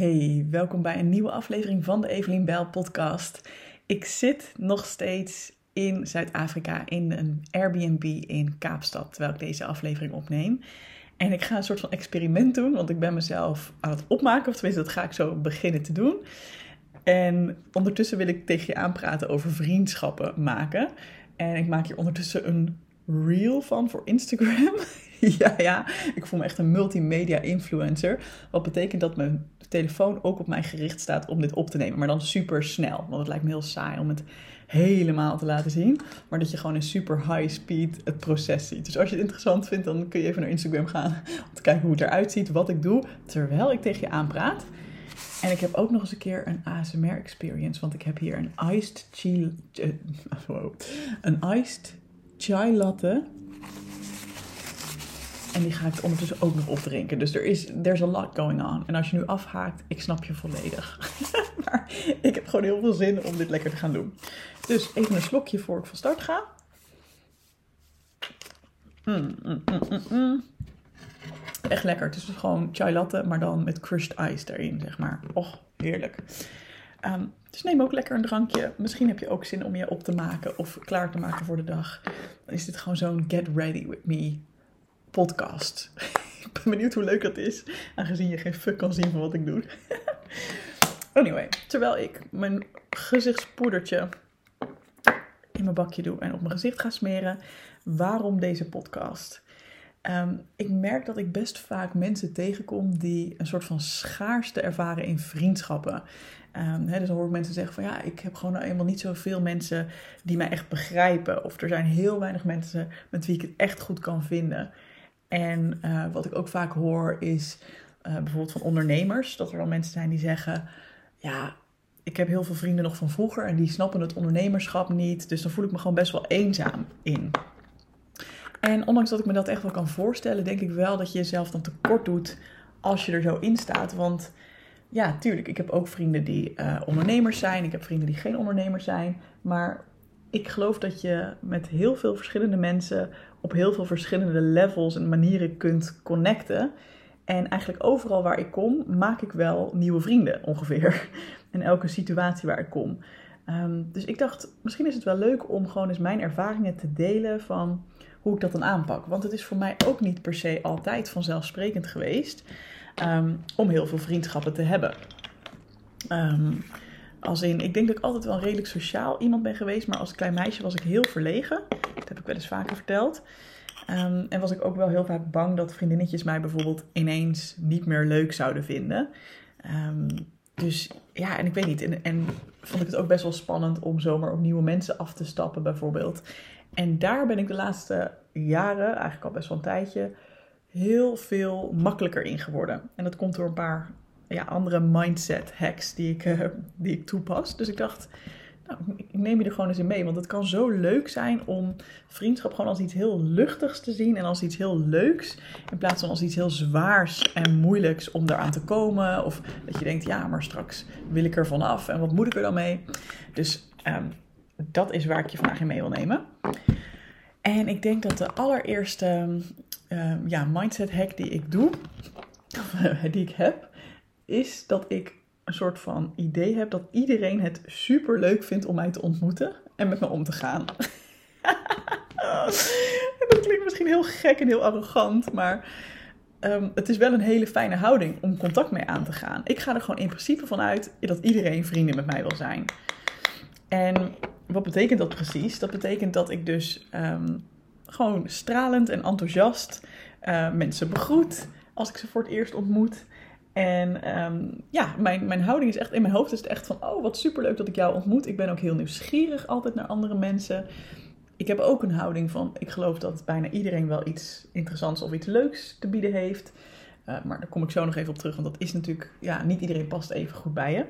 Hey, welkom bij een nieuwe aflevering van de Evelien Bijl podcast. Ik zit nog steeds in Zuid-Afrika in een Airbnb in Kaapstad terwijl ik deze aflevering opneem. En ik ga een soort van experiment doen, want ik ben mezelf aan het opmaken, of tenminste dat ga ik zo beginnen te doen. En ondertussen wil ik tegen je aanpraten over vriendschappen maken. En ik maak hier ondertussen een reel van voor Instagram. ja, ja, ik voel me echt een multimedia influencer. Wat betekent dat mijn telefoon ook op mij gericht staat om dit op te nemen. Maar dan super snel. Want het lijkt me heel saai om het helemaal te laten zien. Maar dat je gewoon in super high speed het proces ziet. Dus als je het interessant vindt, dan kun je even naar Instagram gaan. Om te kijken hoe het eruit ziet, wat ik doe. Terwijl ik tegen je aanpraat. En ik heb ook nog eens een keer een ASMR experience. Want ik heb hier een iced uh, een iced chai latte en die ga ik ondertussen ook nog opdrinken. Dus er is there's a lot going on. En als je nu afhaakt, ik snap je volledig. maar ik heb gewoon heel veel zin om dit lekker te gaan doen. Dus even een slokje voor ik van start ga. Mm, mm, mm, Echt lekker. Het is dus gewoon chai latte, maar dan met crushed ice erin, zeg maar. Och, heerlijk. Ehm, dus neem ook lekker een drankje. Misschien heb je ook zin om je op te maken of klaar te maken voor de dag. Dan is dit gewoon zo'n get ready with me podcast. ik ben benieuwd hoe leuk dat is, aangezien je geen fuck kan zien van wat ik doe. anyway, terwijl ik mijn gezichtspoedertje in mijn bakje doe en op mijn gezicht ga smeren, waarom deze podcast? Ehm, ik merk dat ik best vaak mensen tegenkom die een soort van schaarste ervaren in vriendschappen. Um, dus dan hoor ik mensen zeggen van ja, ik heb gewoon nou eenmaal niet zoveel mensen die mij echt begrijpen. Of er zijn heel weinig mensen met wie ik het echt goed kan vinden. En uh, wat ik ook vaak hoor is uh, bijvoorbeeld van ondernemers, dat er dan mensen zijn die zeggen: Ja, ik heb heel veel vrienden nog van vroeger en die snappen het ondernemerschap niet. Dus dan voel ik me gewoon best wel eenzaam in. En ondanks dat ik me dat echt wel kan voorstellen, denk ik wel dat je jezelf dan tekort doet als je er zo in staat. Want ja, tuurlijk, ik heb ook vrienden die uh, ondernemers zijn. Ik heb vrienden die geen ondernemers zijn. Maar ik geloof dat je met heel veel verschillende mensen op heel veel verschillende levels en manieren kunt connecten. En eigenlijk overal waar ik kom, maak ik wel nieuwe vrienden ongeveer. In elke situatie waar ik kom. Um, dus ik dacht, misschien is het wel leuk om gewoon eens mijn ervaringen te delen van hoe ik dat dan aanpak. Want het is voor mij ook niet per se altijd vanzelfsprekend geweest um, om heel veel vriendschappen te hebben. Um, als in, ik denk dat ik altijd wel redelijk sociaal iemand ben geweest, maar als klein meisje was ik heel verlegen. Dat heb ik wel eens vaker verteld. Um, en was ik ook wel heel vaak bang dat vriendinnetjes mij bijvoorbeeld ineens niet meer leuk zouden vinden. Um, dus ja, en ik weet niet. En, en vond ik het ook best wel spannend om zomaar op nieuwe mensen af te stappen, bijvoorbeeld. En daar ben ik de laatste jaren, eigenlijk al best wel een tijdje, heel veel makkelijker in geworden. En dat komt door een paar ja, andere mindset hacks die ik, uh, die ik toepas. Dus ik dacht, nou, ik neem je er gewoon eens in mee. Want het kan zo leuk zijn om vriendschap gewoon als iets heel luchtigs te zien. En als iets heel leuks. In plaats van als iets heel zwaars en moeilijks om eraan te komen. Of dat je denkt, ja, maar straks wil ik er vanaf. En wat moet ik er dan mee? Dus um, dat is waar ik je vandaag in mee wil nemen. En ik denk dat de allereerste um, ja, mindset hack die ik doe, die ik heb, is dat ik een soort van idee heb dat iedereen het super leuk vindt om mij te ontmoeten en met me om te gaan. dat klinkt misschien heel gek en heel arrogant, maar um, het is wel een hele fijne houding om contact mee aan te gaan. Ik ga er gewoon in principe van uit dat iedereen vrienden met mij wil zijn. En wat betekent dat precies? Dat betekent dat ik dus um, gewoon stralend en enthousiast uh, mensen begroet als ik ze voor het eerst ontmoet. En um, ja, mijn, mijn houding is echt, in mijn hoofd is het echt van, oh wat superleuk dat ik jou ontmoet. Ik ben ook heel nieuwsgierig altijd naar andere mensen. Ik heb ook een houding van, ik geloof dat bijna iedereen wel iets interessants of iets leuks te bieden heeft. Uh, maar daar kom ik zo nog even op terug, want dat is natuurlijk, ja, niet iedereen past even goed bij je.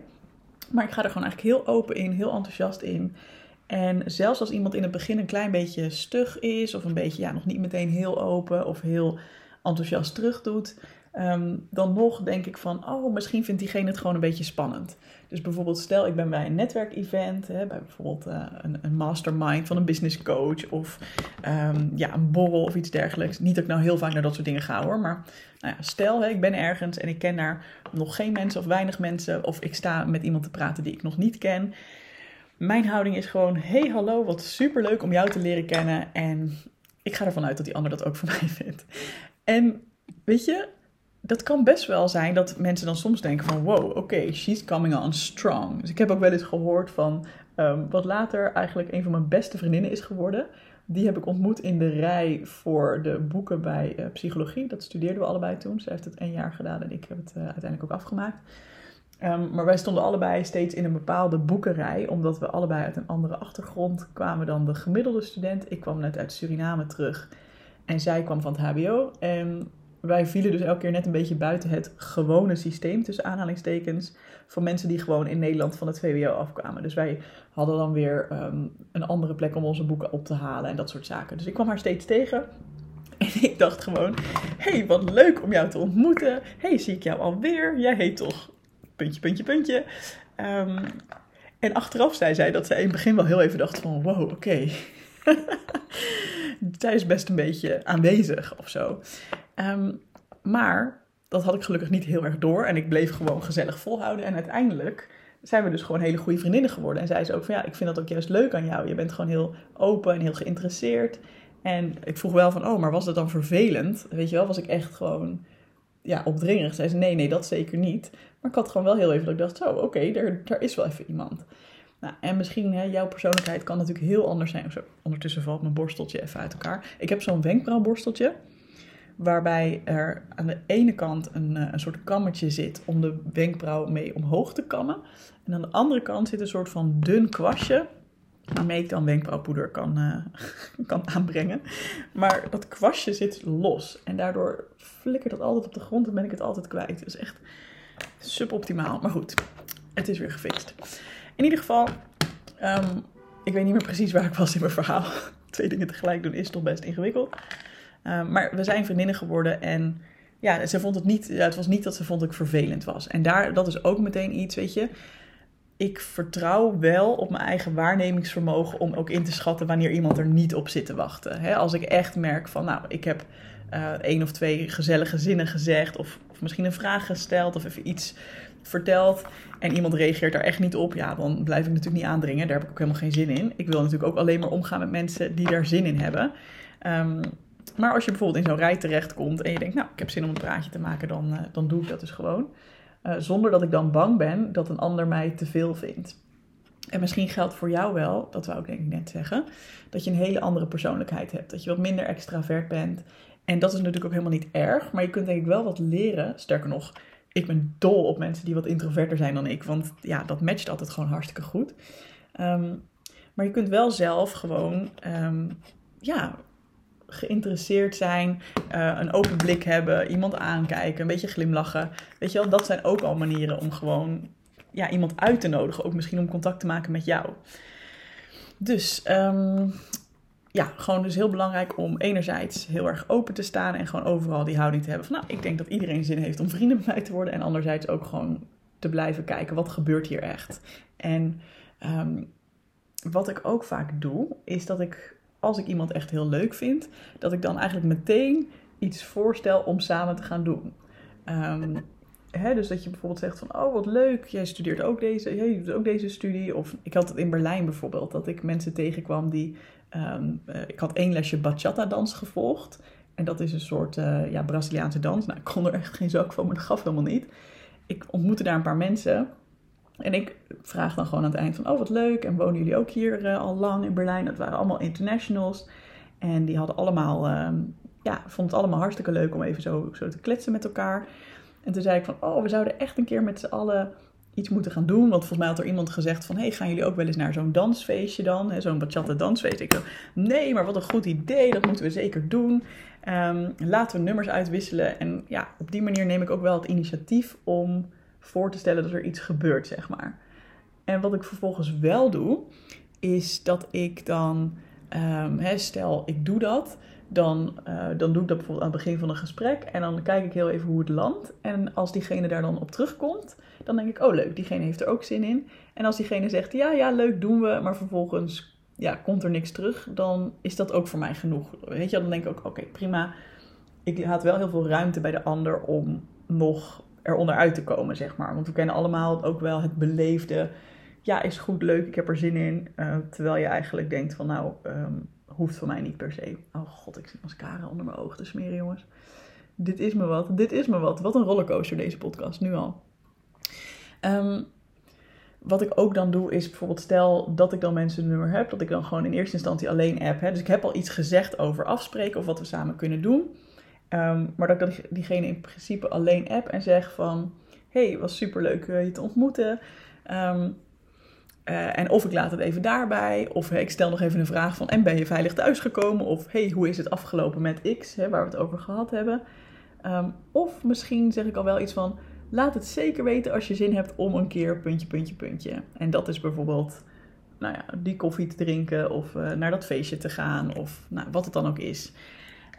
Maar ik ga er gewoon eigenlijk heel open in, heel enthousiast in. En zelfs als iemand in het begin een klein beetje stug is, of een beetje, ja, nog niet meteen heel open of heel enthousiast terugdoet, Ehm, dan nog denk ik van, oh, misschien vindt diegene het gewoon een beetje spannend. Dus bijvoorbeeld, stel ik ben bij een netwerkevent, bij bijvoorbeeld uh, een, een, mastermind van een business coach of um, ja, een borrel of iets dergelijks. Niet dat ik nou heel vaak naar dat soort dingen ga hoor, maar nou ja, stel hè, ik ben ergens en ik ken daar nog geen mensen of weinig mensen, of ik sta met iemand te praten die ik nog niet ken. Mijn houding is gewoon: hey, hallo, wat superleuk om jou te leren kennen. En ik ga ervan uit dat die ander dat ook voor mij vindt. En weet je, dat kan best wel zijn dat mensen dan soms denken van wow, oké, she's coming on strong. Dus ik heb ook wel eens gehoord van um, wat later eigenlijk een van mijn beste vriendinnen is geworden. Die heb ik ontmoet in de rij voor de boeken bij uh, psychologie. Dat studeerden we allebei toen. Ze heeft het een jaar gedaan en ik heb het uh, uiteindelijk ook afgemaakt. Um, maar wij stonden allebei steeds in een bepaalde boekenrij, omdat we allebei uit een andere achtergrond kwamen dan de gemiddelde student. Ik kwam net uit Suriname terug en zij kwam van het HBO. En wij vielen dus elke keer net een beetje buiten het gewone systeem, tussen aanhalingstekens, van mensen die gewoon in Nederland van het VWO afkwamen. Dus wij hadden dan weer um, een andere plek om onze boeken op te halen en dat soort zaken. Dus ik kwam haar steeds tegen. En ik dacht gewoon, hey, wat leuk om jou te ontmoeten. hey, zie ik jou alweer? Jij heet toch puntje, puntje, puntje. Um, en achteraf zei zij dat ze in het begin wel heel even dacht van, wow, oké. Zij is best een beetje aanwezig of zo. Um, maar dat had ik gelukkig niet heel erg door. En ik bleef gewoon gezellig volhouden. En uiteindelijk zijn we dus gewoon hele goede vriendinnen geworden. En zei ze ook van ja, ik vind dat ook juist leuk aan jou. Je bent gewoon heel open en heel geïnteresseerd. En ik vroeg wel van, oh, maar was dat dan vervelend? Weet je wel, was ik echt gewoon ja, opdringerig? Zei ze, nee, nee, dat zeker niet. Maar ik had gewoon wel heel even dat ik dacht, zo, oké, er is wel even iemand. Nou, en misschien, hè, jouw persoonlijkheid kan natuurlijk heel anders zijn. Zo, ondertussen valt mijn borsteltje even uit elkaar. Ik heb zo'n wenkbrauwborsteltje waarbij er aan de ene kant een, eh, een soort kammetje zit om de wenkbrauw mee omhoog te kammen. En aan de andere kant zit een soort van dun kwastje waarmee ik dan wenkbrauwpoeder kan, uh, kan aanbrengen. Maar dat kwastje zit los en daardoor flikkert dat altijd op de grond en ben ik het altijd kwijt. Is echt suboptimaal. Maar goed, het is weer gefixt. In ieder geval, um, ik weet niet meer precies waar ik was in mijn verhaal. Twee dingen tegelijk doen is toch best ingewikkeld. Um, maar we zijn vriendinnen geworden en ja, ze vond het niet, het was niet dat ze vond dat ik vervelend was. En daar, dat is ook meteen iets, weet je. Ik vertrouw wel op mijn eigen waarnemingsvermogen om ook in te schatten wanneer iemand er niet op zit te wachten. Als ik echt merk van, nou, ik heb uh, één of twee gezellige zinnen gezegd, of, of misschien een vraag gesteld, of even iets verteld en iemand reageert daar echt niet op, ja, dan blijf ik natuurlijk niet aandringen. Daar heb ik ook helemaal geen zin in. Ik wil natuurlijk ook alleen maar omgaan met mensen die daar zin in hebben. Um, maar als je bijvoorbeeld in zo'n rij terechtkomt en je denkt, nou, ik heb zin om een praatje te maken, dan, uh, dan doe ik dat dus gewoon. Uh, zonder dat ik dan bang ben dat een ander mij te veel vindt. En misschien geldt voor jou wel, dat wou ik denk ik net zeggen, dat je een hele andere persoonlijkheid hebt. Dat je wat minder extravert bent. En dat is natuurlijk ook helemaal niet erg, maar je kunt denk ik wel wat leren. Sterker nog, ik ben dol op mensen die wat introverter zijn dan ik, want ja, dat matcht altijd gewoon hartstikke goed. Um, maar je kunt wel zelf gewoon um, ja, geïnteresseerd zijn, uh, een open blik hebben, iemand aankijken, een beetje glimlachen. Weet je wel, dat zijn ook al manieren om gewoon ja, iemand uit te nodigen. Ook misschien om contact te maken met jou. Dus um, ja, gewoon dus heel belangrijk om enerzijds heel erg open te staan en gewoon overal die houding te hebben van nou, ik denk dat iedereen zin heeft om vrienden met mij te worden. En anderzijds ook gewoon te blijven kijken, wat gebeurt hier echt? En um, wat ik ook vaak doe, is dat ik als ik iemand echt heel leuk vind, dat ik dan eigenlijk meteen iets voorstel om samen te gaan doen. Um, hè, dus dat je bijvoorbeeld zegt van, oh wat leuk, jij studeert ook deze, jij doet ook deze studie. Of ik had het in Berlijn bijvoorbeeld, dat ik mensen tegenkwam die, um, uh, ik had één lesje bachata dans gevolgd. En dat is een soort uh, ja, Braziliaanse dans. Nou, ik kon er echt geen zak van, maar dat gaf helemaal niet. Ik ontmoette daar een paar mensen en ik vraag dan gewoon aan het eind van, oh wat leuk, en wonen jullie ook hier uh, al lang in Berlijn? Dat waren allemaal internationals. En die hadden allemaal, uh, ja, vonden het allemaal hartstikke leuk om even zo, zo te kletsen met elkaar. En toen zei ik van, oh, we zouden echt een keer met z'n allen iets moeten gaan doen. Want volgens mij had er iemand gezegd van, hey, gaan jullie ook wel eens naar zo'n dansfeestje dan? Zo'n bachata dansfeest. Ik dacht, nee, maar wat een goed idee, dat moeten we zeker doen. Um, laten we nummers uitwisselen. En ja, op die manier neem ik ook wel het initiatief om voor te stellen dat er iets gebeurt, zeg maar. En wat ik vervolgens wel doe, is dat ik dan, hè, stel ik doe dat, dan, uh, dan doe ik dat bijvoorbeeld aan het begin van een gesprek. En dan kijk ik heel even hoe het landt. En als diegene daar dan op terugkomt, dan denk ik, oh leuk, diegene heeft er ook zin in. En als diegene zegt, ja, ja, leuk, doen we. Maar vervolgens ja, komt er niks terug, dan is dat ook voor mij genoeg. Weet je, dan denk ik ook, oké, prima. Ik laat wel heel veel ruimte bij de ander om nog eronder uit te komen, zeg maar. Want we kennen allemaal ook wel het beleefde. Ja, is goed, leuk, ik heb er zin in. Uh, terwijl je eigenlijk denkt van, nou, um, hoeft van mij niet per se. Oh god, ik zit mascara onder mijn ogen te smeren, jongens. Dit is me wat, dit is me wat. Wat een rollercoaster deze podcast, nu al. Um, wat ik ook dan doe is bijvoorbeeld stel dat ik dan mensen een nummer heb, dat ik dan gewoon in eerste instantie alleen app. Hè. Dus ik heb al iets gezegd over afspreken of wat we samen kunnen doen. Um, maar dat ik diegene in principe alleen app en zeg van... hey, was super leuk uh, je te ontmoeten. Um, uh, en of ik laat het even daarbij. Of ik stel nog even een vraag van... en ben je veilig thuisgekomen? Of hey, hoe is het afgelopen met X, hè, waar we het over gehad hebben? Um, of misschien zeg ik al wel iets van... laat het zeker weten als je zin hebt om een keer puntje, puntje, puntje. En dat is bijvoorbeeld... Nou ja, die koffie te drinken of uh, naar dat feestje te gaan of nou, wat het dan ook is.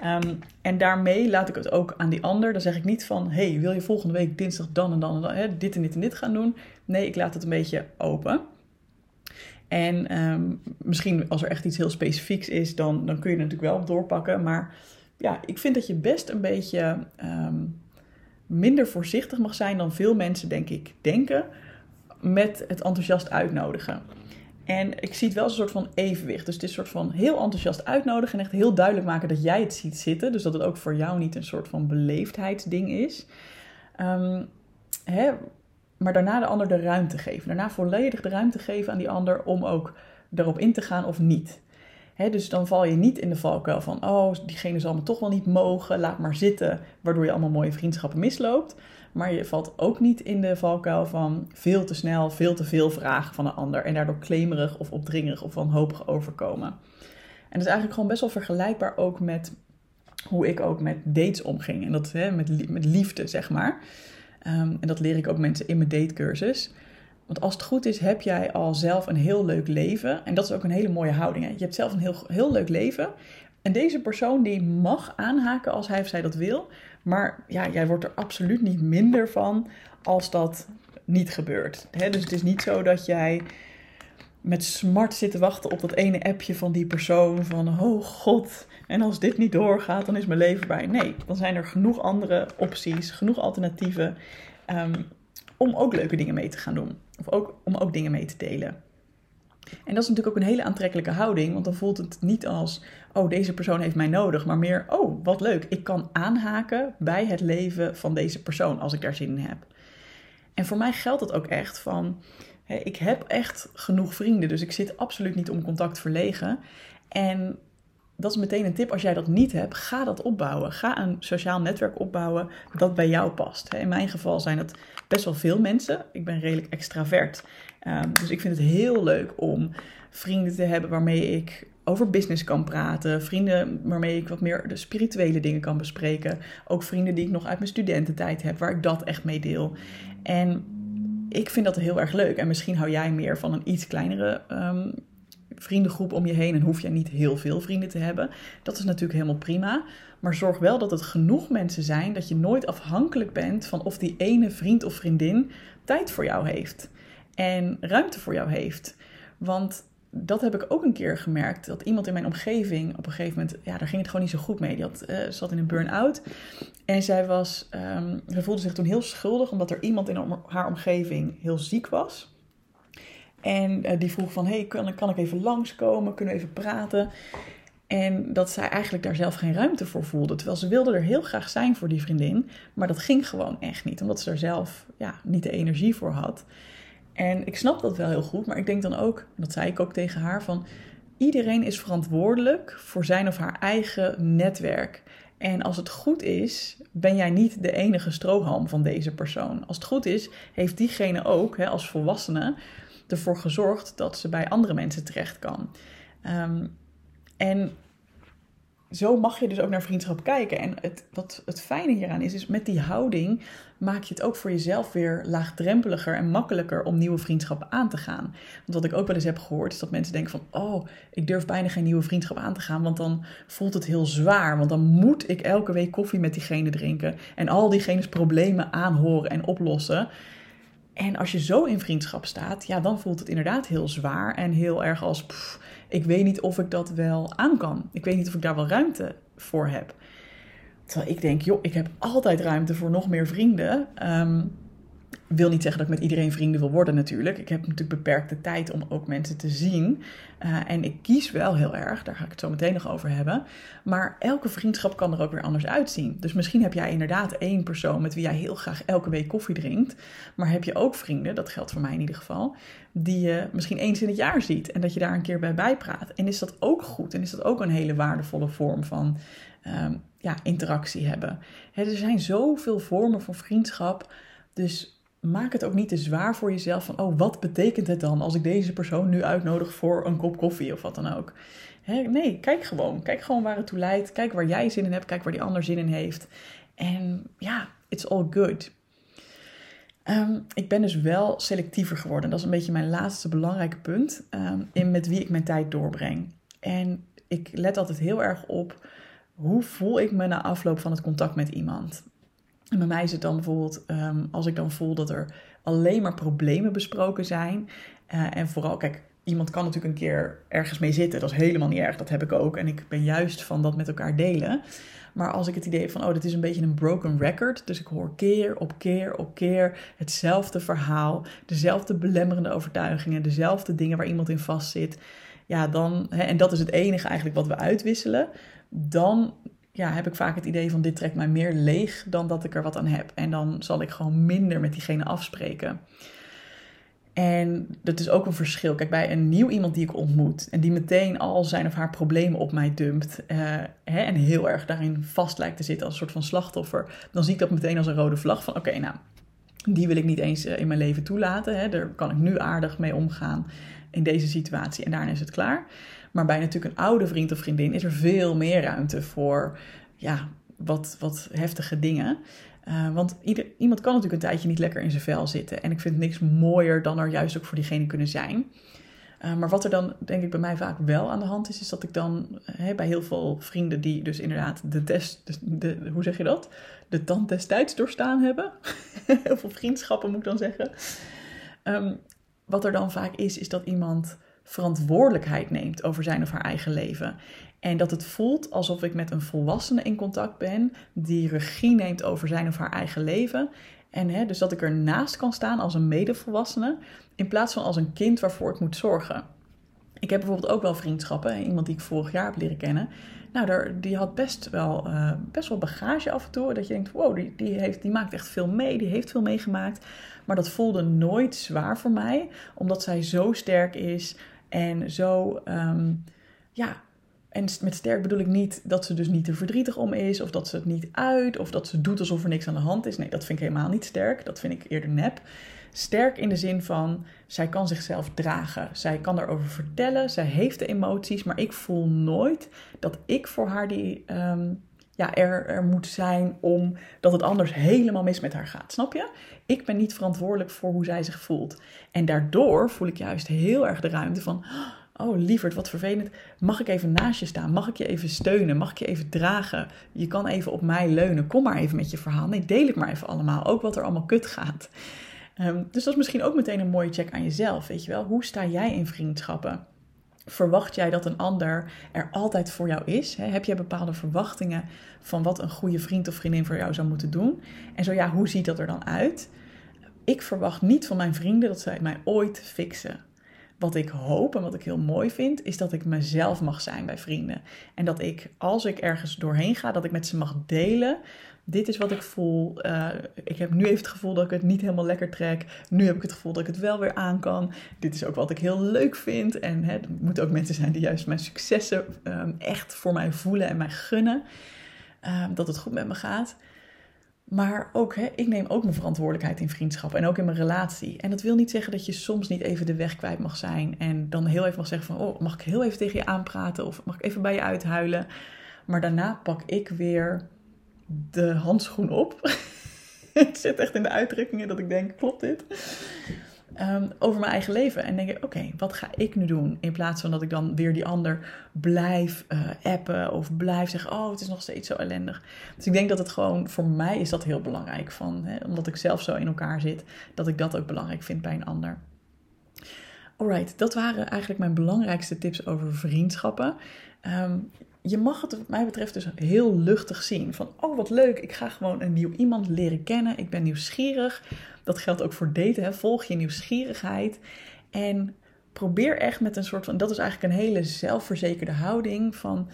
Um, en daarmee laat ik het ook aan die ander. Dan zeg ik niet van, hey, wil je volgende week dinsdag dan en dan en dan hè, dit en dit en dit gaan doen? Nee, ik laat het een beetje open. En um, misschien als er echt iets heel specifieks is, dan, dan kun je er natuurlijk wel doorpakken. Maar ja, ik vind dat je best een beetje um, minder voorzichtig mag zijn dan veel mensen, denk ik, denken met het enthousiast uitnodigen. En ik zie het wel als een soort van evenwicht. Dus het is een soort van heel enthousiast uitnodigen en echt heel duidelijk maken dat jij het ziet zitten. Dus dat het ook voor jou niet een soort van beleefdheidsding is. Um, hè, maar daarna de ander de ruimte geven. Daarna volledig de ruimte geven aan die ander om ook erop in te gaan of niet. Dus dan val je niet in de valkuil van, oh, diegene zal me toch wel niet mogen, laat maar zitten, waardoor je allemaal mooie vriendschappen misloopt. Maar je valt ook niet in de valkuil van veel te snel, veel te veel vragen van een ander. En daardoor klemerig of opdringerig of wanhopig overkomen. En dat is eigenlijk gewoon best wel vergelijkbaar ook met hoe ik ook met dates omging. En dat hè, met, met liefde, zeg maar. Um, en dat leer ik ook mensen in mijn datecursus. Want als het goed is, heb jij al zelf een heel leuk leven. En dat is ook een hele mooie houding. Hè? Je hebt zelf een heel, heel leuk leven. En deze persoon die mag aanhaken als hij of zij dat wil. Maar ja, jij wordt er absoluut niet minder van als dat niet gebeurt. Dus het is niet zo dat jij met smart zit te wachten op dat ene appje van die persoon. Van, oh god, en als dit niet doorgaat, dan is mijn leven bij. Nee, dan zijn er genoeg andere opties, genoeg alternatieven. Um, om ook leuke dingen mee te gaan doen. Of ook, om ook dingen mee te delen. En dat is natuurlijk ook een hele aantrekkelijke houding, want dan voelt het niet als, oh, deze persoon heeft mij nodig, maar meer, oh, wat leuk, ik kan aanhaken bij het leven van deze persoon als ik daar zin in heb. En voor mij geldt dat ook echt van, ik heb echt genoeg vrienden, dus ik zit absoluut niet om contact verlegen. En dat is meteen een tip. Als jij dat niet hebt, ga dat opbouwen. Ga een sociaal netwerk opbouwen dat bij jou past. In mijn geval zijn het best wel veel mensen. Ik ben redelijk extravert. Um, dus ik vind het heel leuk om vrienden te hebben waarmee ik over business kan praten. Vrienden waarmee ik wat meer de spirituele dingen kan bespreken. Ook vrienden die ik nog uit mijn studententijd heb, waar ik dat echt mee deel. En ik vind dat heel erg leuk. En misschien hou jij meer van een iets kleinere um, vriendengroep om je heen en hoef je niet heel veel vrienden te hebben. Dat is natuurlijk helemaal prima. Maar zorg wel dat het genoeg mensen zijn dat je nooit afhankelijk bent van of die ene vriend of vriendin tijd voor jou heeft en ruimte voor jou heeft. Want dat heb ik ook een keer gemerkt. Dat iemand in mijn omgeving op een gegeven moment, ja, daar ging het gewoon niet zo goed mee. Die had, uh, zat in een burn-out. En zij, was, um, zij voelde zich toen heel schuldig omdat er iemand in haar omgeving heel ziek was. En uh, die vroeg van, hey, kan, kan ik even langskomen? Kunnen we even praten? En dat zij eigenlijk daar zelf geen ruimte voor voelde. Terwijl ze wilde er heel graag zijn voor die vriendin. Maar dat ging gewoon echt niet. Omdat ze er zelf ja, niet de energie voor had. En ik snap dat wel heel goed. Maar ik denk dan ook, dat zei ik ook tegen haar, van iedereen is verantwoordelijk voor zijn of haar eigen netwerk. En als het goed is, ben jij niet de enige strohalm van deze persoon. Als het goed is, heeft diegene ook, hè, als volwassene, ervoor gezorgd dat ze bij andere mensen terecht kan. Um, en zo mag je dus ook naar vriendschap kijken. En het, wat het fijne hieraan is, is met die houding maak je het ook voor jezelf weer laagdrempeliger en makkelijker om nieuwe vriendschappen aan te gaan. Want wat ik ook wel eens heb gehoord, is dat mensen denken van, oh, ik durf bijna geen nieuwe vriendschap aan te gaan, want dan voelt het heel zwaar. Want dan moet ik elke week koffie met diegene drinken en al diegene's problemen aanhoren en oplossen. En als je zo in vriendschap staat, ja, dan voelt het inderdaad heel zwaar en heel erg als, ik weet niet of ik dat wel aan kan. Ik weet niet of ik daar wel ruimte voor heb. Terwijl ik denk, joh, ik heb altijd ruimte voor nog meer vrienden. Um, wil niet zeggen dat ik met iedereen vrienden wil worden natuurlijk. Ik heb natuurlijk beperkte tijd om ook mensen te zien. Uh, en ik kies wel heel erg, daar ga ik het zo meteen nog over hebben. Maar elke vriendschap kan er ook weer anders uitzien. Dus misschien heb jij inderdaad één persoon met wie jij heel graag elke week koffie drinkt. Maar heb je ook vrienden, dat geldt voor mij in ieder geval, die je misschien eens in het jaar ziet. En dat je daar een keer bij bijpraat. En is dat ook goed? En is dat ook een hele waardevolle vorm van um, ja, interactie hebben? He, er zijn zoveel vormen van vriendschap. Dus maak het ook niet te zwaar voor jezelf van, oh, wat betekent het dan als ik deze persoon nu uitnodig voor een kop koffie of wat dan ook. nee, kijk gewoon. Kijk gewoon waar het toe leidt. Kijk waar jij zin in hebt. Kijk waar die ander zin in heeft. En ja, it's all good. Um, ik ben dus wel selectiever geworden. Dat is een beetje mijn laatste belangrijke punt. Um, in met wie ik mijn tijd doorbreng. En ik let altijd heel erg op hoe voel ik me na afloop van het contact met iemand. En bij mij is het dan bijvoorbeeld um, als ik dan voel dat er alleen maar problemen besproken zijn. Uh, en vooral, kijk, iemand kan natuurlijk een keer ergens mee zitten. Dat is helemaal niet erg, dat heb ik ook. En ik ben juist van dat met elkaar delen. Maar als ik het idee heb van, oh, dit is een beetje een broken record. Dus ik hoor keer op keer op keer hetzelfde verhaal. Dezelfde belemmerende overtuigingen. Dezelfde dingen waar iemand in vastzit. Ja, dan, hè, en dat is het enige eigenlijk wat we uitwisselen. Dan ja, heb ik vaak het idee van dit trekt mij meer leeg dan dat ik er wat aan heb. En dan zal ik gewoon minder met diegene afspreken. En dat is ook een verschil. Kijk, bij een nieuw iemand die ik ontmoet en die meteen al zijn of haar problemen op mij dumpt uh, hè, en heel erg daarin vast lijkt te zitten als een soort van slachtoffer, dan zie ik dat meteen als een rode vlag van oké, nou, die wil ik niet eens uh, in mijn leven toelaten. Hè. Daar kan ik nu aardig mee omgaan in deze situatie en daarna is het klaar. Maar bij natuurlijk een oude vriend of vriendin is er veel meer ruimte voor ja, wat, wat heftige dingen. Uh, want ieder, iemand kan natuurlijk een tijdje niet lekker in zijn vel zitten. En ik vind niks mooier dan er juist ook voor diegene kunnen zijn. Uh, maar wat er dan, denk ik, bij mij vaak wel aan de hand is, is dat ik dan hè, bij heel veel vrienden die dus inderdaad de test, de, hoe zeg je dat? De tand destijds doorstaan hebben. heel veel vriendschappen moet ik dan zeggen. Um, wat er dan vaak is, is dat iemand verantwoordelijkheid neemt over zijn of haar eigen leven. En dat het voelt alsof ik met een volwassene in contact ben die regie neemt over zijn of haar eigen leven. En hè, dus dat ik ernaast kan staan als een medevolwassene in plaats van als een kind waarvoor ik moet zorgen. Ik heb bijvoorbeeld ook wel vriendschappen, iemand die ik vorig jaar heb leren kennen. Nou, daar, die had best wel, uh, best wel bagage af en toe. Dat je denkt, wow, die, die, heeft, die maakt echt veel mee, die heeft veel meegemaakt. Maar dat voelde nooit zwaar voor mij, omdat zij zo sterk is en zo, um, ja, en met sterk bedoel ik niet dat ze dus niet te verdrietig om is, of dat ze het niet uit, of dat ze doet alsof er niks aan de hand is. Nee, dat vind ik helemaal niet sterk. Dat vind ik eerder nep. Sterk in de zin van, zij kan zichzelf dragen. Zij kan erover vertellen, zij heeft de emoties, maar ik voel nooit dat ik voor haar die, um, ja, er, er moet zijn om dat het anders helemaal mis met haar gaat. Snap je? Ik ben niet verantwoordelijk voor hoe zij zich voelt. En daardoor voel ik juist heel erg de ruimte van Oh, lieverd, wat vervelend. Mag ik even naast je staan? Mag ik je even steunen? Mag ik je even dragen? Je kan even op mij leunen. Kom maar even met je verhaal. Nee, deel ik maar even allemaal. Ook wat er allemaal kut gaat. Um, dus dat is misschien ook meteen een mooie check aan jezelf. Weet je wel? Hoe sta jij in vriendschappen? Verwacht jij dat een ander er altijd voor jou is? Heb jij bepaalde verwachtingen van wat een goede vriend of vriendin voor jou zou moeten doen? En zo ja, hoe ziet dat er dan uit? Ik verwacht niet van mijn vrienden dat zij mij ooit fixen wat ik hoop en wat ik heel mooi vind, is dat ik mezelf mag zijn bij vrienden. En dat ik, als ik ergens doorheen ga, dat ik met ze mag delen. Dit is wat ik voel. Uh, ik heb nu even het gevoel dat ik het niet helemaal lekker trek. Nu heb ik het gevoel dat ik het wel weer aan kan. Dit is ook wat ik heel leuk vind. En hè, er moeten ook mensen zijn die juist mijn successen um, echt voor mij voelen en mij gunnen. Um, dat het goed met me gaat. Maar ook, hè, ik neem ook mijn verantwoordelijkheid in vriendschap en ook in mijn relatie. En dat wil niet zeggen dat je soms niet even de weg kwijt mag zijn. En dan heel even mag zeggen van, oh, mag ik heel even tegen je aanpraten? Of mag ik even bij je uithuilen? Maar daarna pak ik weer de handschoen op. het zit echt in de uitdrukkingen dat ik denk, klopt dit? Ehm, over mijn eigen leven. En denk ik, oké, wat ga ik nu doen? In plaats van dat ik dan weer die ander blijf uh, appen of blijf zeggen, oh, het is nog steeds zo ellendig. Dus ik denk dat het gewoon, voor mij is dat heel belangrijk. Van, hè, omdat ik zelf zo in elkaar zit, dat ik dat ook belangrijk vind bij een ander. Alright, dat waren eigenlijk mijn belangrijkste tips over vriendschappen. Ehm, je mag het wat mij betreft dus heel luchtig zien. Van, oh wat leuk, ik ga gewoon een nieuw iemand leren kennen. Ik ben nieuwsgierig. Dat geldt ook voor daten. Hè. Volg je nieuwsgierigheid. En probeer echt met een soort van, dat is eigenlijk een hele zelfverzekerde houding. Van,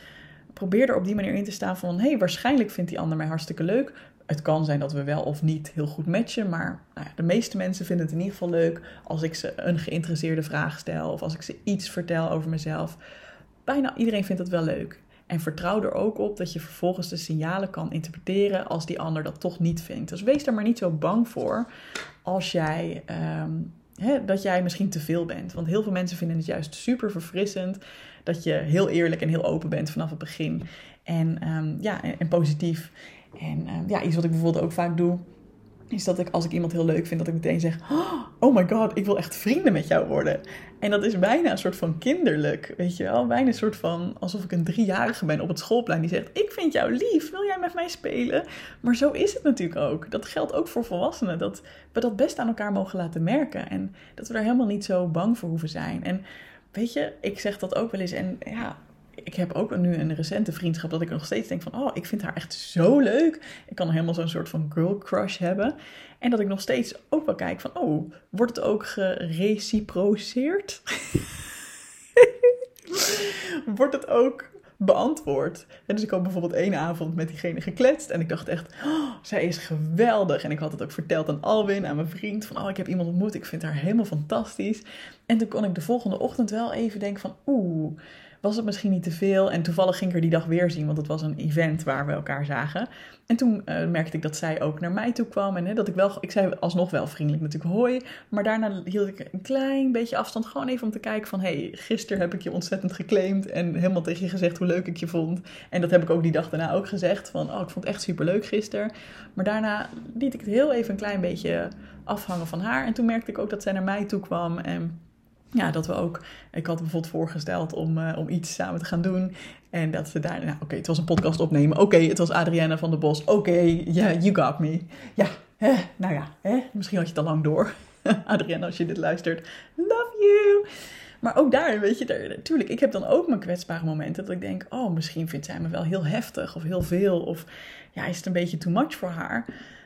probeer er op die manier in te staan van, hé, hey, waarschijnlijk vindt die ander mij hartstikke leuk. Het kan zijn dat we wel of niet heel goed matchen, maar nou ja, de meeste mensen vinden het in ieder geval leuk als ik ze een geïnteresseerde vraag stel of als ik ze iets vertel over mezelf. Bijna iedereen vindt het wel leuk. En vertrouw er ook op dat je vervolgens de signalen kan interpreteren als die ander dat toch niet vindt. Dus wees daar maar niet zo bang voor als jij, um, dat jij misschien te veel bent. Want heel veel mensen vinden het juist super verfrissend dat je heel eerlijk en heel open bent vanaf het begin. En, um, ja, en, positief. En um, ja, iets wat ik bijvoorbeeld ook vaak doe is dat ik als ik iemand heel leuk vind, dat ik meteen zeg: Oh my god, ik wil echt vrienden met jou worden. En dat is bijna een soort van kinderlijk, weet je wel? Bijna een soort van alsof ik een driejarige ben op het schoolplein die zegt: Ik vind jou lief, wil jij met mij spelen? Maar zo is het natuurlijk ook. Dat geldt ook voor volwassenen, dat we dat best aan elkaar mogen laten merken. En dat we daar helemaal niet zo bang voor hoeven zijn. En weet je, ik zeg dat ook wel eens. En ja, ik heb ook nu een recente vriendschap dat ik nog steeds denk van, oh, ik vind haar echt zo leuk. Ik kan helemaal zo'n soort van girl crush hebben. En dat ik nog steeds ook wel kijk van, oh, wordt het ook gereciproceerd? wordt het ook beantwoord. En dus ik had bijvoorbeeld één avond met diegene gekletst. En ik dacht echt, oh, zij is geweldig. En ik had het ook verteld aan Alwin, aan mijn vriend. Van, oh, ik heb iemand ontmoet. Ik vind haar helemaal fantastisch. En toen kon ik de volgende ochtend wel even denken van, oeh was het misschien niet te veel. En toevallig ging ik er die dag weer zien, want het was een event waar we elkaar zagen. En toen uh, merkte ik dat zij ook naar mij toe kwam. En hè, dat ik wel, ik zei alsnog wel vriendelijk natuurlijk hoi. Maar daarna hield ik een klein beetje afstand. Gewoon even om te kijken van, hey, gisteren heb ik je ontzettend geclaimd. En helemaal tegen je gezegd hoe leuk ik je vond. En dat heb ik ook die dag daarna ook gezegd. Van, oh, ik vond het echt super leuk gisteren. Maar daarna liet ik het heel even een klein beetje afhangen van haar. En toen merkte ik ook dat zij naar mij toe kwam. En ja, dat we ook. Ik had bijvoorbeeld voorgesteld om, uh, om iets samen te gaan doen. En dat ze daar. Nou, oké, het was een podcast opnemen. Oké, het was Adrienne van der Bos. Oké, yeah, you got me. Ja, hè, nou ja, hè, misschien had je het al lang door. Adrienne, als je dit luistert, love you. Maar ook daar, weet je, natuurlijk, ik heb dan ook mijn kwetsbare momenten. Dat ik denk, oh, misschien vindt zij me wel heel heftig of heel veel. Of ja, is het een beetje too much voor haar.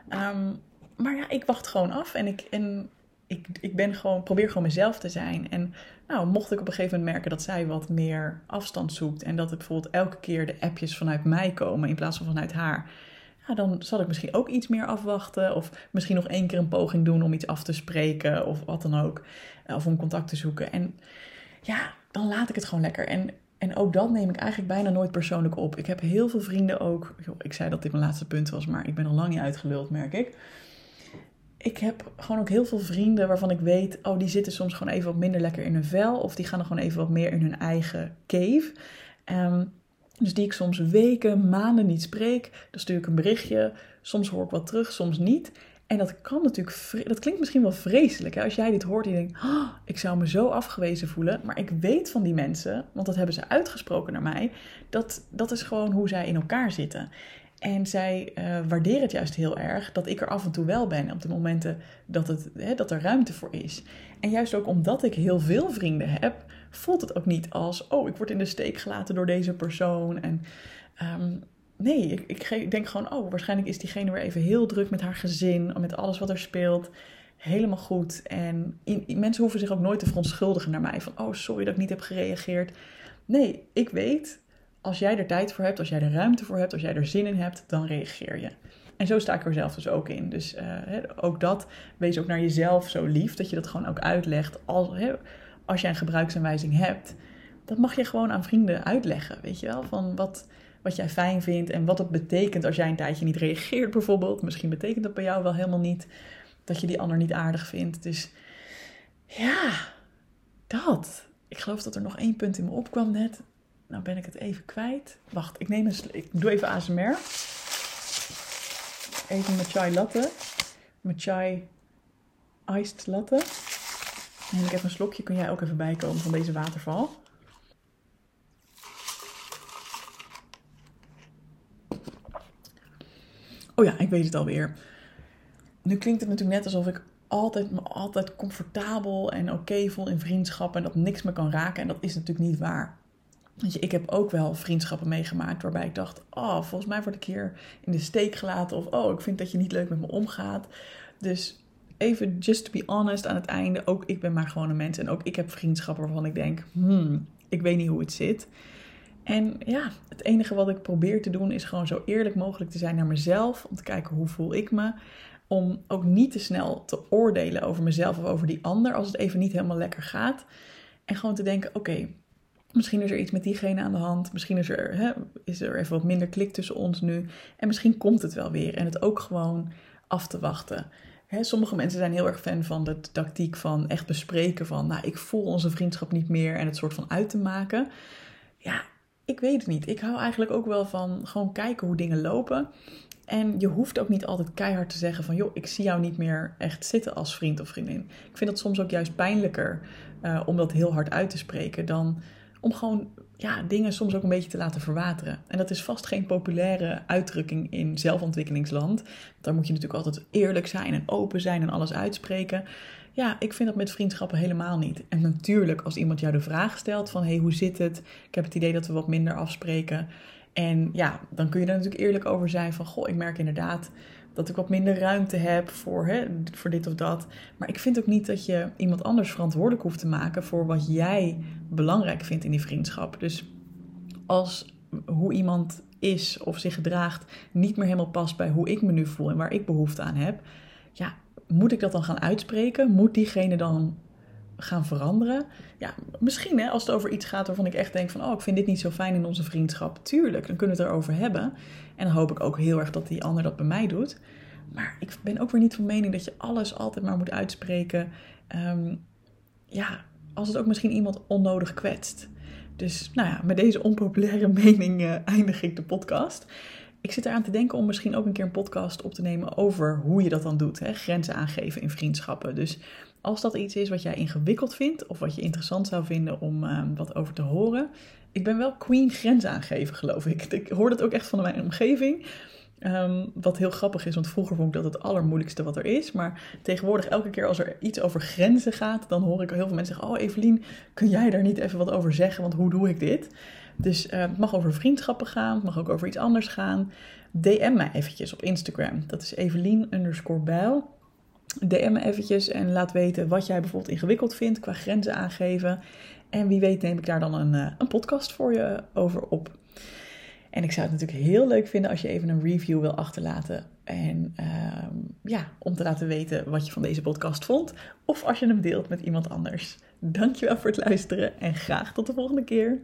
Um, maar ja, ik wacht gewoon af. En ik. En ik, ik ben gewoon, probeer gewoon mezelf te zijn. En nou, mocht ik op een gegeven moment merken dat zij wat meer afstand zoekt. En dat het bijvoorbeeld elke keer de appjes vanuit mij komen in plaats van vanuit haar. Dan zal ik misschien ook iets meer afwachten. Of misschien nog één keer een poging doen om iets af te spreken. Of wat dan ook. Of om contact te zoeken. En ja, dan laat ik het gewoon lekker. En, en ook dat neem ik eigenlijk bijna nooit persoonlijk op. Ik heb heel veel vrienden ook. Ik zei dat dit mijn laatste punt was, maar ik ben al lang niet uitgeluld, merk ik ik heb gewoon ook heel veel vrienden waarvan ik weet, oh, die zitten soms gewoon even wat minder lekker in hun vel. Of die gaan er gewoon even wat meer in hun eigen cave. Um, dus die ik soms weken, maanden niet spreek. Dan stuur ik een berichtje. Soms hoor ik wat terug, soms niet. En dat kan natuurlijk, dat klinkt misschien wel vreselijk. Hè? Als jij dit hoort en je denkt, oh, ik zou me zo afgewezen voelen. Maar ik weet van die mensen, want dat hebben ze uitgesproken naar mij, dat dat is gewoon hoe zij in elkaar zitten. En zij uh, waarderen het juist heel erg dat ik er af en toe wel ben op de momenten dat, het, hè, dat er ruimte voor is. En juist ook omdat ik heel veel vrienden heb, voelt het ook niet als: oh, ik word in de steek gelaten door deze persoon. En um, nee, ik, ik, denk gewoon: oh, waarschijnlijk is diegene weer even heel druk met haar gezin, met alles wat er speelt. Helemaal goed. En mensen hoeven zich ook nooit te verontschuldigen naar mij: van oh, sorry dat ik niet heb gereageerd. Nee, ik weet als jij er tijd voor hebt, als jij er ruimte voor hebt, als jij er zin in hebt, dan reageer je. En zo sta ik er zelf dus ook in. Dus uh, ook dat, wees ook naar jezelf zo lief, dat je dat gewoon ook uitlegt. Als, als jij een gebruiksaanwijzing hebt, dat mag je gewoon aan vrienden uitleggen, weet je wel? Van wat, wat jij fijn vindt en wat het betekent als jij een tijdje niet reageert bijvoorbeeld. Misschien betekent dat bij jou wel helemaal niet dat je die ander niet aardig vindt. Dus ja, dat. Ik geloof dat er nog één punt in me opkwam net nou ben ik het even kwijt. Wacht, ik, neem een, ik doe even ASMR. Even mijn chai latte. Mijn chai iced latte. Neem ik even een slokje. Kun jij ook even bijkomen van deze waterval? Oh ja, ik weet het alweer. Nu klinkt het natuurlijk net alsof ik altijd, me altijd comfortabel en oké voel in vriendschappen en dat niks me kan raken. En dat is natuurlijk niet waar. Je, ik heb ook wel vriendschappen meegemaakt waarbij ik dacht: Oh, volgens mij word ik hier in de steek gelaten. Of oh, ik vind dat je niet leuk met me omgaat. Dus even just to be honest aan het einde. Ook ik ben maar gewoon een mens. En ook ik heb vriendschappen waarvan ik denk: Hmm, ik weet niet hoe het zit. En ja, het enige wat ik probeer te doen is gewoon zo eerlijk mogelijk te zijn naar mezelf. Om te kijken hoe voel ik me. Om ook niet te snel te oordelen over mezelf of over die ander als het even niet helemaal lekker gaat. En gewoon te denken: oké, misschien is er iets met diegene aan de hand. Misschien is er, hè, is er even wat minder klik tussen ons nu. En misschien komt het wel weer. En het ook gewoon af te wachten. Hè, sommige mensen zijn heel erg fan van de tactiek van echt bespreken van, nou, ik voel onze vriendschap niet meer en het soort van uit te maken. Ja, ik weet het niet. Ik hou eigenlijk ook wel van gewoon kijken hoe dingen lopen. En je hoeft ook niet altijd keihard te zeggen van, joh, ik zie jou niet meer echt zitten als vriend of vriendin. Ik vind dat soms ook juist pijnlijker uh, om dat heel hard uit te spreken dan om gewoon ja, dingen soms ook een beetje te laten verwateren. En dat is vast geen populaire uitdrukking in zelfontwikkelingsland. Daar moet je natuurlijk altijd eerlijk zijn en open zijn en alles uitspreken. Ja, ik vind dat met vriendschappen helemaal niet. En natuurlijk, als iemand jou de vraag stelt van... hey, hoe zit het? Ik heb het idee dat we wat minder afspreken. En ja, dan kun je er natuurlijk eerlijk over zijn van... goh, ik merk inderdaad dat ik wat minder ruimte heb voor, hè, voor dit of dat. Maar ik vind ook niet dat je iemand anders verantwoordelijk hoeft te maken... voor wat jij belangrijk vindt in die vriendschap. Dus als hoe iemand is of zich gedraagt niet meer helemaal past bij hoe ik me nu voel en waar ik behoefte aan heb, ja, moet ik dat dan gaan uitspreken? Moet diegene dan gaan veranderen? Ja, misschien hè, als het over iets gaat waarvan ik echt denk van, oh, ik vind dit niet zo fijn in onze vriendschap. Tuurlijk, dan kunnen we het erover hebben. En dan hoop ik ook heel erg dat die ander dat bij mij doet. Maar ik ben ook weer niet van mening dat je alles altijd maar moet uitspreken. Um, ja, als het ook misschien iemand onnodig kwetst. Dus nou ja, met deze onpopulaire mening uh, eindig ik de podcast. Ik zit eraan te denken om misschien ook een keer een podcast op te nemen over hoe je dat dan doet. Hè? Grenzen aangeven in vriendschappen. Dus als dat iets is wat jij ingewikkeld vindt of wat je interessant zou vinden om uh, wat over te horen. Ik ben wel queen grenzen aangeven, geloof ik. Ik hoor dat ook echt van mijn omgeving. Um, wat heel grappig is, want vroeger vond ik dat het allermoeilijkste wat er is. Maar tegenwoordig, elke keer als er iets over grenzen gaat, dan hoor ik heel veel mensen zeggen: Oh, Evelien, kun jij daar niet even wat over zeggen? Want hoe doe ik dit? Dus uh, het mag over vriendschappen gaan, het mag ook over iets anders gaan. DM mij eventjes op Instagram. Dat is Evelien underscore bijl. DM me eventjes en laat weten wat jij bijvoorbeeld ingewikkeld vindt qua grenzen aangeven. En wie weet neem ik daar dan een, uh, een podcast voor je over op. En ik zou het natuurlijk heel leuk vinden als je even een review wil achterlaten. En uh, ja, om te laten weten wat je van deze podcast vond. Of als je hem deelt met iemand anders. Dankjewel voor het luisteren en graag tot de volgende keer.